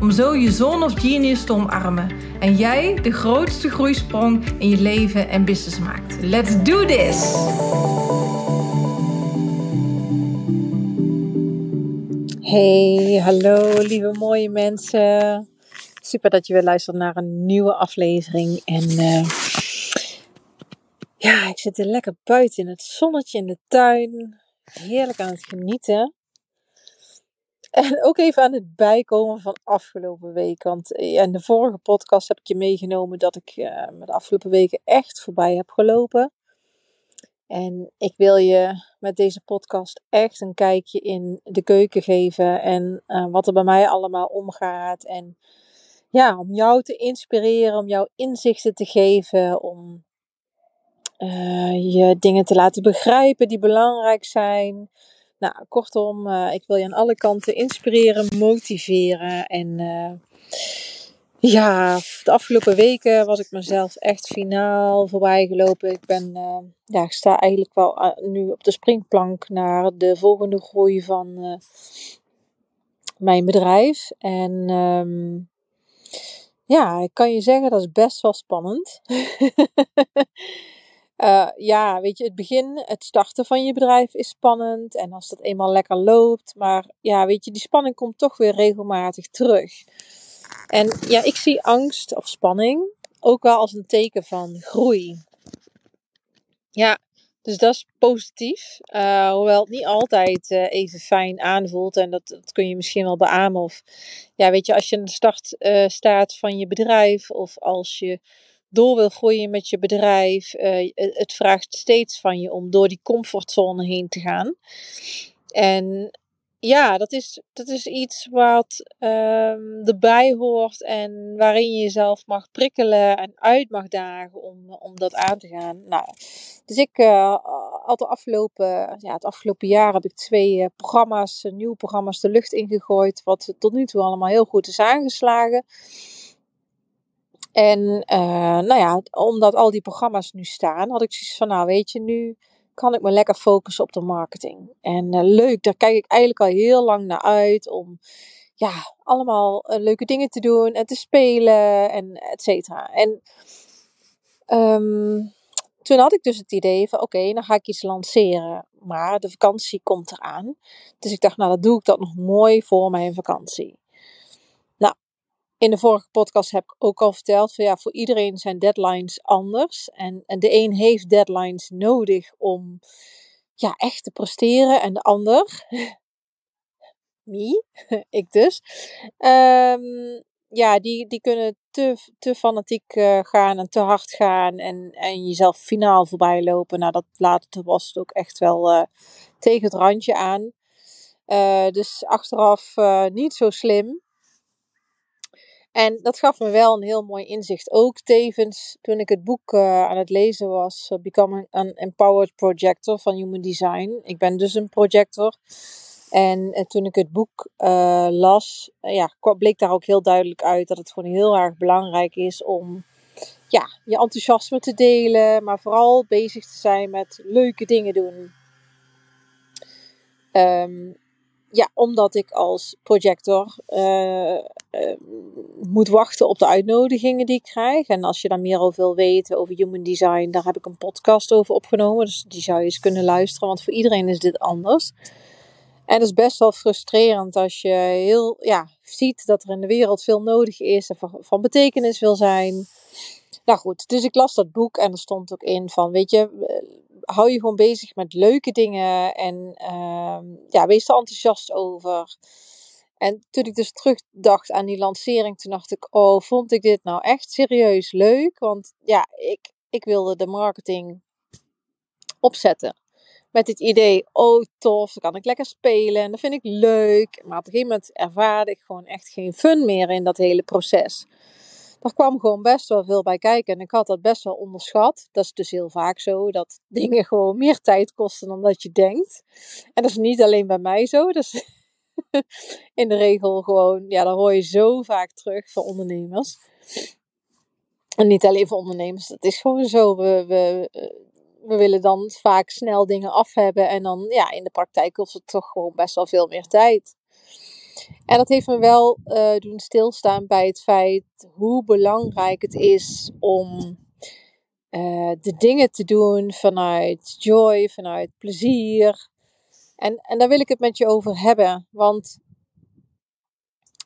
om zo je zone of genius te omarmen en jij de grootste groeisprong in je leven en business maakt. Let's do this! Hey, hallo lieve mooie mensen. Super dat je weer luistert naar een nieuwe aflevering. En uh, ja, ik zit er lekker buiten in het zonnetje in de tuin. Heerlijk aan het genieten. En ook even aan het bijkomen van afgelopen week. Want eh, in de vorige podcast heb ik je meegenomen dat ik uh, de afgelopen weken echt voorbij heb gelopen. En ik wil je met deze podcast echt een kijkje in de keuken geven. En uh, wat er bij mij allemaal omgaat. En ja, om jou te inspireren, om jou inzichten te geven. Om je dingen te laten begrijpen die belangrijk zijn. Nou, kortom, uh, ik wil je aan alle kanten inspireren, motiveren. En uh, ja, de afgelopen weken was ik mezelf echt finaal voorbij gelopen. Ik ben, uh, ja, ik sta eigenlijk wel nu op de springplank naar de volgende groei van mijn bedrijf. En um, ja, ik kan je zeggen, dat is best wel spannend. Uh, ja, weet je, het begin, het starten van je bedrijf is spannend. En als dat eenmaal lekker loopt. Maar ja, weet je, die spanning komt toch weer regelmatig terug. En ja, ik zie angst of spanning ook wel als een teken van groei. Ja, dus dat is positief. Uh, hoewel het niet altijd uh, even fijn aanvoelt. En dat, dat, kun je misschien wel beamen. Of ja, weet je, als je in de start staat van je bedrijf. Of als je door wil groeien met je bedrijf. Uh, het vraagt steeds van je om door die comfortzone heen te gaan. En ja, dat is, dat is iets wat um, erbij hoort en waarin je jezelf mag prikkelen en uit mag dagen om, om dat aan te gaan. Nou, dus ik uh, had de afgelopen, ja, het afgelopen jaar heb ik twee uh, programma's, nieuwe programma's de lucht ingegooid, wat tot nu toe allemaal heel goed is aangeslagen. En uh, nou ja, omdat al die programma's nu staan, had ik zoiets van, nou weet je, nu kan ik me lekker focussen op de marketing. En uh, leuk, daar kijk ik eigenlijk al heel lang naar uit om ja, allemaal uh, leuke dingen te doen en te spelen en et cetera. En um, toen had ik dus het idee van, oké, dan ga ik iets lanceren. Maar de vakantie komt eraan. Dus ik dacht, nou, dan doe ik dat nog mooi voor mijn vakantie in de vorige podcast heb ik ook al verteld van ja, voor iedereen zijn deadlines anders. En, en de een heeft deadlines nodig om ja, echt te presteren en de ander, me, ik dus, um, ja, die, die kunnen te, te fanatiek uh, gaan en te hard gaan en, en jezelf finaal voorbij lopen. Nou, dat later was het ook echt wel uh, tegen het randje aan. Uh, dus achteraf niet zo slim. En dat gaf me wel een heel mooi inzicht. Ook tevens toen ik het boek uh, aan het lezen was, uh, Becoming an Empowered Projector van Human Design. Ik ben dus een projector. En, en toen ik het boek las, ja, bleek daar ook heel duidelijk uit dat het gewoon heel erg belangrijk is om ja, je enthousiasme te delen, maar vooral bezig te zijn met leuke dingen doen. Um, ja, omdat ik als projector uh, uh, moet wachten op de uitnodigingen die ik krijg. En als je daar meer over wil weten, over human design, daar heb ik een podcast over opgenomen. Dus die zou je eens kunnen luisteren, want voor iedereen is dit anders. En het is best wel frustrerend als je heel, ja, ziet dat er in de wereld veel nodig is en van betekenis wil zijn. Nou goed, dus ik las dat boek en er stond ook in van, weet je, hou je gewoon bezig met leuke dingen en uh, ja, wees er enthousiast over. En toen ik dus terugdacht aan die lancering, toen dacht ik, oh, vond ik dit nou echt serieus leuk? Want ja, ik, ik wilde de marketing opzetten. Met het idee, oh tof, dan kan ik lekker spelen en dat vind ik leuk. Maar op een gegeven moment ervaarde ik gewoon echt geen fun meer in dat hele proces. Daar kwam gewoon best wel veel bij kijken. En ik had dat best wel onderschat. Dat is dus heel vaak zo, dat dingen gewoon meer tijd kosten dan dat je denkt. En dat is niet alleen bij mij zo. Dat is in de regel gewoon, ja, dat hoor je zo vaak terug van ondernemers. En niet alleen voor ondernemers, dat is gewoon zo. We, we, we willen dan vaak snel dingen af hebben. En dan, ja, in de praktijk kost het toch gewoon best wel veel meer tijd. En dat heeft me wel uh, doen stilstaan bij het feit hoe belangrijk het is om uh, de dingen te doen vanuit joy, vanuit plezier. En, en daar wil ik het met je over hebben. Want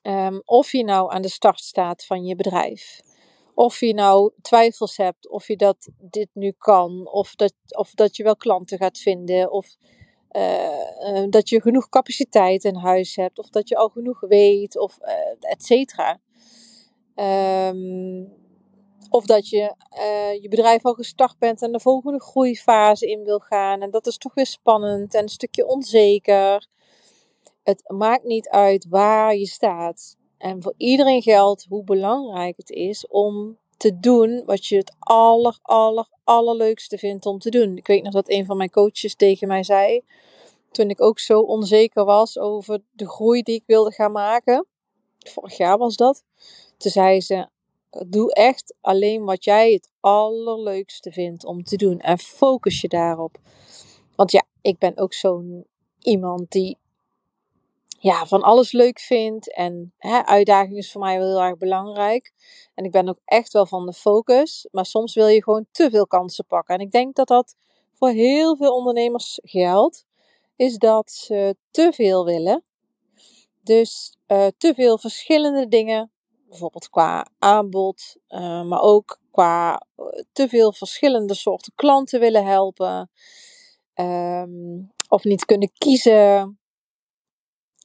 um, of je nou aan de start staat van je bedrijf, of je nou twijfels hebt of je dat dit nu kan, of dat, of dat je wel klanten gaat vinden, of uh, dat je genoeg capaciteit in huis hebt, of dat je al genoeg weet, of uh, et cetera. Um, of dat je je bedrijf al gestart bent en de volgende groeifase in wil gaan. En dat is toch weer spannend en een stukje onzeker. Het maakt niet uit waar je staat. En voor iedereen geldt hoe belangrijk het is om te doen wat je het aller, aller, allerleukste vindt om te doen. Ik weet nog dat een van mijn coaches tegen mij zei, toen ik ook zo onzeker was over de groei die ik wilde gaan maken. Vorig jaar was dat. Toen zei ze, doe echt alleen wat jij het allerleukste vindt om te doen. En focus je daarop. Want ja, ik ben ook zo'n iemand die ja, van alles leuk vindt. En hè, uitdaging is voor mij wel heel erg belangrijk. En ik ben ook echt wel van de focus. Maar soms wil je gewoon te veel kansen pakken. En ik denk dat dat voor heel veel ondernemers geldt. Is dat ze te veel willen. Dus uh, te veel verschillende dingen. Bijvoorbeeld qua aanbod. Uh, maar ook qua uh, te veel verschillende soorten klanten willen helpen. Um, of niet kunnen kiezen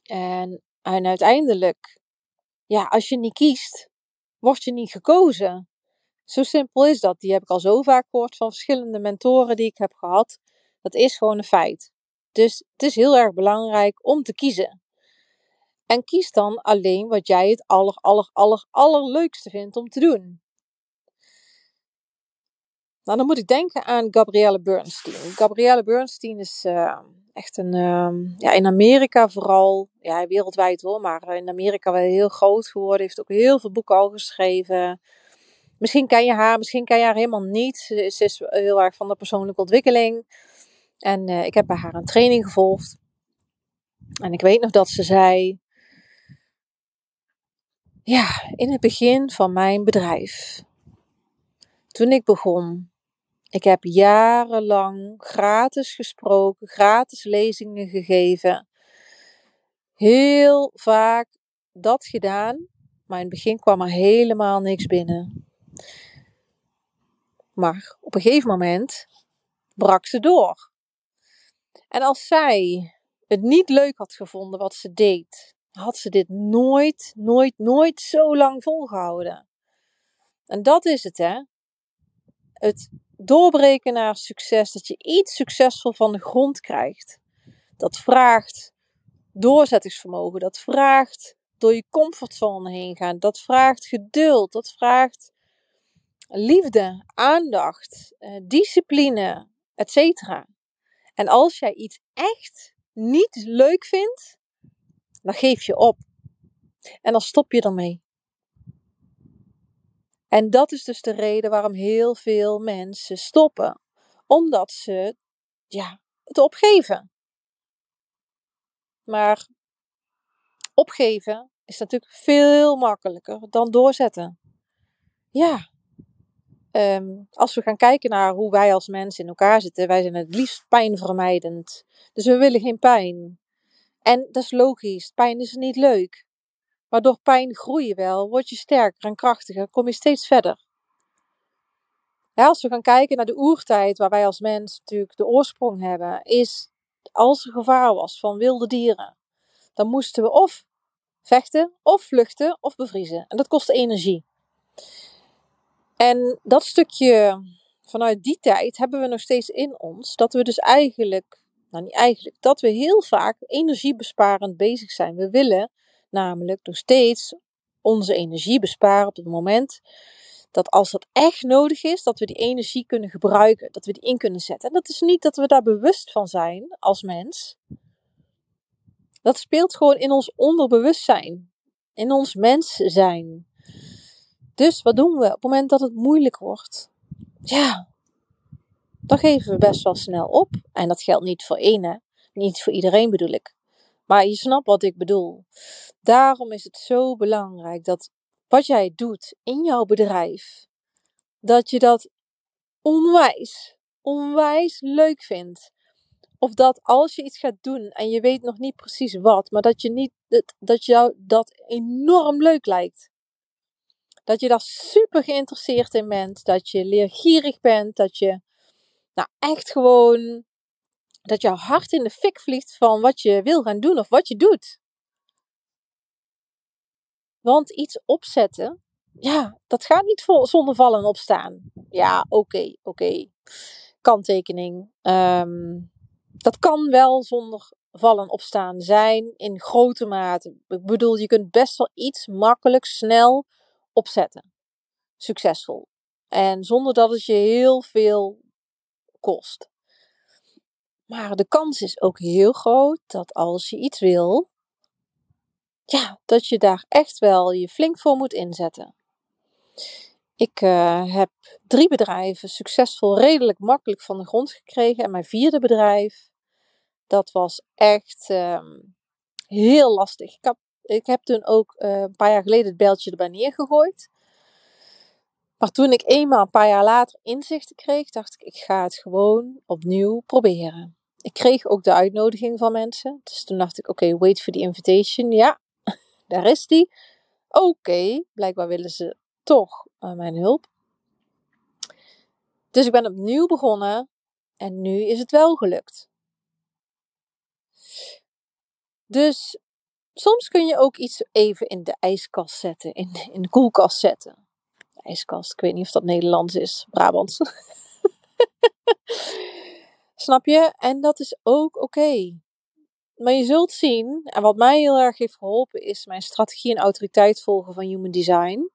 en, en uiteindelijk, ja, als je niet kiest, word je niet gekozen. Zo simpel is dat. Die heb ik al zo vaak gehoord van verschillende mentoren die ik heb gehad. Dat is gewoon een feit. Dus het is heel erg belangrijk om te kiezen. En kies dan alleen wat jij het aller, aller, aller, allerleukste vindt om te doen. Nou, dan moet ik denken aan Gabrielle Bernstein. Gabrielle Bernstein is uh, echt een, uh, ja, in Amerika vooral, ja, wereldwijd hoor, maar in Amerika wel heel groot geworden. Heeft ook heel veel boeken al geschreven. Misschien ken je haar, misschien ken je haar helemaal niet. Ze, is heel erg van de persoonlijke ontwikkeling. En uh, ik heb bij haar een training gevolgd. En ik weet nog dat ze zei, ja, in het begin van mijn bedrijf, toen ik begon, ik heb jarenlang gratis gesproken, gratis lezingen gegeven. Heel vaak dat gedaan, maar in het begin kwam er helemaal niks binnen. Maar op een gegeven moment brak ze door. En als zij het niet leuk had gevonden wat ze deed, had ze dit nooit, nooit, nooit zo lang volgehouden. En dat is het, hè? Het doorbreken naar succes, dat je iets succesvol van de grond krijgt. Dat vraagt doorzettingsvermogen, dat vraagt door je comfortzone heen gaan, dat vraagt geduld, dat vraagt liefde, aandacht, eh, discipline, etc. En als jij iets echt niet leuk vindt, dan geef je op. En dan stop je ermee. En dat is dus de reden waarom heel veel mensen stoppen. Omdat ze ja, het opgeven. Maar opgeven is natuurlijk veel makkelijker dan doorzetten. Ja. Um, als we gaan kijken naar hoe wij als mensen in elkaar zitten, wij zijn het liefst pijnvermijdend. Dus we willen geen pijn. En dat is logisch, pijn is niet leuk. Maar door pijn groei je wel, word je sterker en krachtiger, kom je steeds verder. als we gaan kijken naar de oertijd, waar wij als mens natuurlijk de oorsprong hebben, is als er gevaar was van wilde dieren, dan moesten we of vechten, of vluchten, of bevriezen. En dat kost energie. En dat stukje vanuit die tijd hebben we nog steeds in ons, dat we dus eigenlijk, nou niet eigenlijk, dat we heel vaak energiebesparend bezig zijn. We willen namelijk nog steeds onze energie besparen op het moment dat als dat echt nodig is, dat we die energie kunnen gebruiken, dat we die in kunnen zetten. En dat is niet dat we daar bewust van zijn als mens. Dat speelt gewoon in ons onderbewustzijn, in ons mens zijn. Dus wat doen we op het moment dat het moeilijk wordt? Ja, dan geven we best wel snel op. En dat geldt niet voor ene, niet voor iedereen bedoel ik. Maar je snapt wat ik bedoel. Daarom is het zo belangrijk dat wat jij doet in jouw bedrijf, dat je dat onwijs, onwijs leuk vindt. Of dat als je iets gaat doen en je weet nog niet precies wat, maar dat je niet dat, dat jou dat enorm leuk lijkt. Dat je daar super geïnteresseerd in bent, dat je leergierig bent, dat je nou echt gewoon dat jouw hart in de fik vliegt van wat je wil gaan doen of wat je doet. Want iets opzetten, ja, dat gaat niet zonder vallen en opstaan. Ja, oké, oké. Kanttekening. Ehm, dat kan wel zonder vallen en opstaan zijn in grote mate. Ik bedoel, je kunt best wel iets makkelijk, snel opzetten. Succesvol. En zonder dat het je heel veel kost. Maar de kans is ook heel groot dat als je iets wil, ja, dat je daar echt wel je flink voor moet inzetten. Ik uh, heb drie bedrijven succesvol, redelijk makkelijk van de grond gekregen. En mijn vierde bedrijf, dat was echt um, heel lastig. Ik heb, ik heb toen ook uh, een paar jaar geleden het beltje erbij neergegooid. Maar toen ik eenmaal een paar jaar later inzichten kreeg, dacht ik, ik ga het gewoon opnieuw proberen. Ik kreeg ook de uitnodiging van mensen. Dus toen dacht ik, oké, wait for the invitation. Ja, daar is die. Oké, blijkbaar willen ze toch uh, mijn hulp. Dus ik ben opnieuw begonnen en nu is het wel gelukt. Dus soms kun je ook iets even in de ijskast zetten, in, in de koelkast zetten. ijskast, ik weet niet of dat Nederlands is, Brabants. Snap je? En dat is ook oké. Maar je zult zien, en wat mij heel erg heeft geholpen, is mijn strategie en autoriteit volgen van Human Design.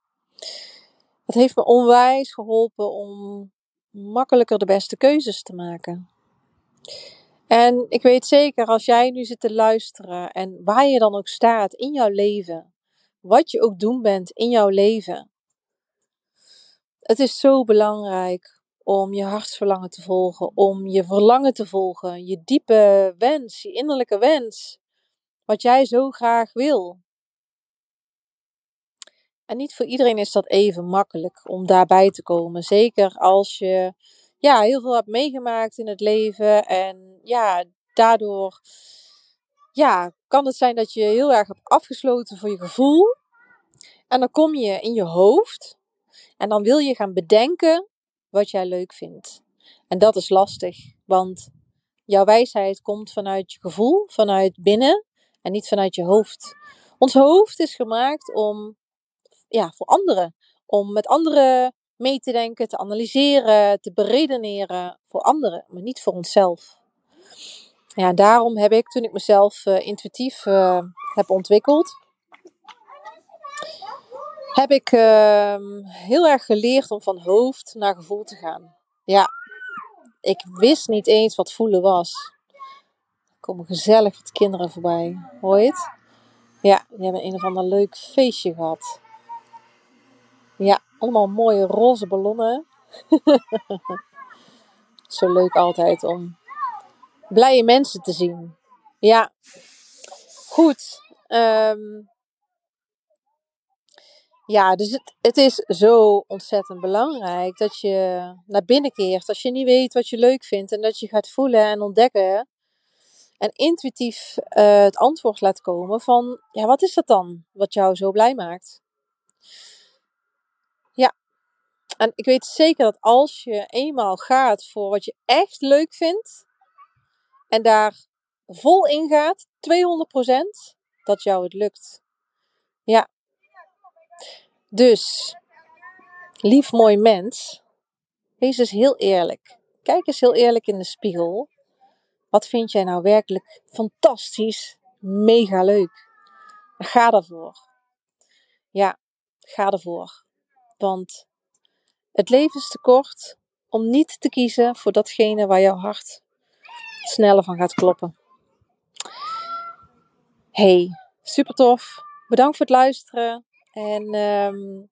Dat heeft me onwijs geholpen om makkelijker de beste keuzes te maken. En ik weet zeker, als jij nu zit te luisteren en waar je dan ook staat in jouw leven, wat je ook doen bent in jouw leven, het is zo belangrijk om je hartsverlangen te volgen, om je verlangen te volgen, je diepe wens, je innerlijke wens, wat jij zo graag wil. En niet voor iedereen is dat even makkelijk om daarbij te komen. Zeker als je ja, heel veel hebt meegemaakt in het leven. En ja, daardoor ja, kan het zijn dat je heel erg hebt afgesloten voor je gevoel. En dan kom je in je hoofd. En dan wil je gaan bedenken wat jij leuk vindt. En dat is lastig, want jouw wijsheid komt vanuit je gevoel, vanuit binnen en niet vanuit je hoofd. Ons hoofd is gemaakt om, ja, voor anderen. Om met anderen mee te denken, te analyseren, te beredeneren voor anderen, maar niet voor onszelf. Ja, daarom heb ik, toen ik mezelf uh, intuïtief uh, heb ontwikkeld, heb ik uh, heel erg geleerd om van hoofd naar gevoel te gaan. Ja, ik wist niet eens wat voelen was. Er komen gezellig wat kinderen voorbij. Hoor je het? Ja, die hebben een of ander leuk feestje gehad. Ja, allemaal mooie roze ballonnen. Zo leuk altijd om blije mensen te zien. Ja, goed. Um, ja, dus het, het is zo ontzettend belangrijk dat je naar binnen keert. Als je niet weet wat je leuk vindt en dat je gaat voelen en ontdekken. En intuïtief uh, het antwoord laat komen van, ja, wat is dat dan wat jou zo blij maakt? Ja, en ik weet zeker dat als je eenmaal gaat voor wat je echt leuk vindt en daar vol in gaat, 200%, dat jou het lukt. Ja, dus, lief mooi mens, wees eens heel eerlijk. Kijk eens heel eerlijk in de spiegel. Wat vind jij nou werkelijk fantastisch, mega leuk? Ga daarvoor. Ja, ga ervoor. Want het leven is te kort om niet te kiezen voor datgene waar jouw hart sneller van gaat kloppen. Hey, super tof. Bedankt voor het luisteren. En um,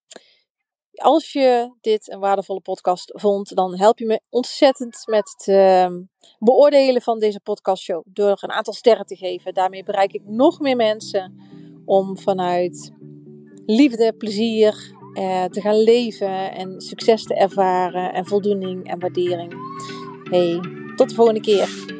als je dit een waardevolle podcast vond, dan help je me ontzettend met het uh, beoordelen van deze podcastshow. Door een aantal sterren te geven. Daarmee bereik ik nog meer mensen om vanuit liefde, plezier uh, te gaan leven en succes te ervaren en voldoening en waardering. Hey, tot de volgende keer.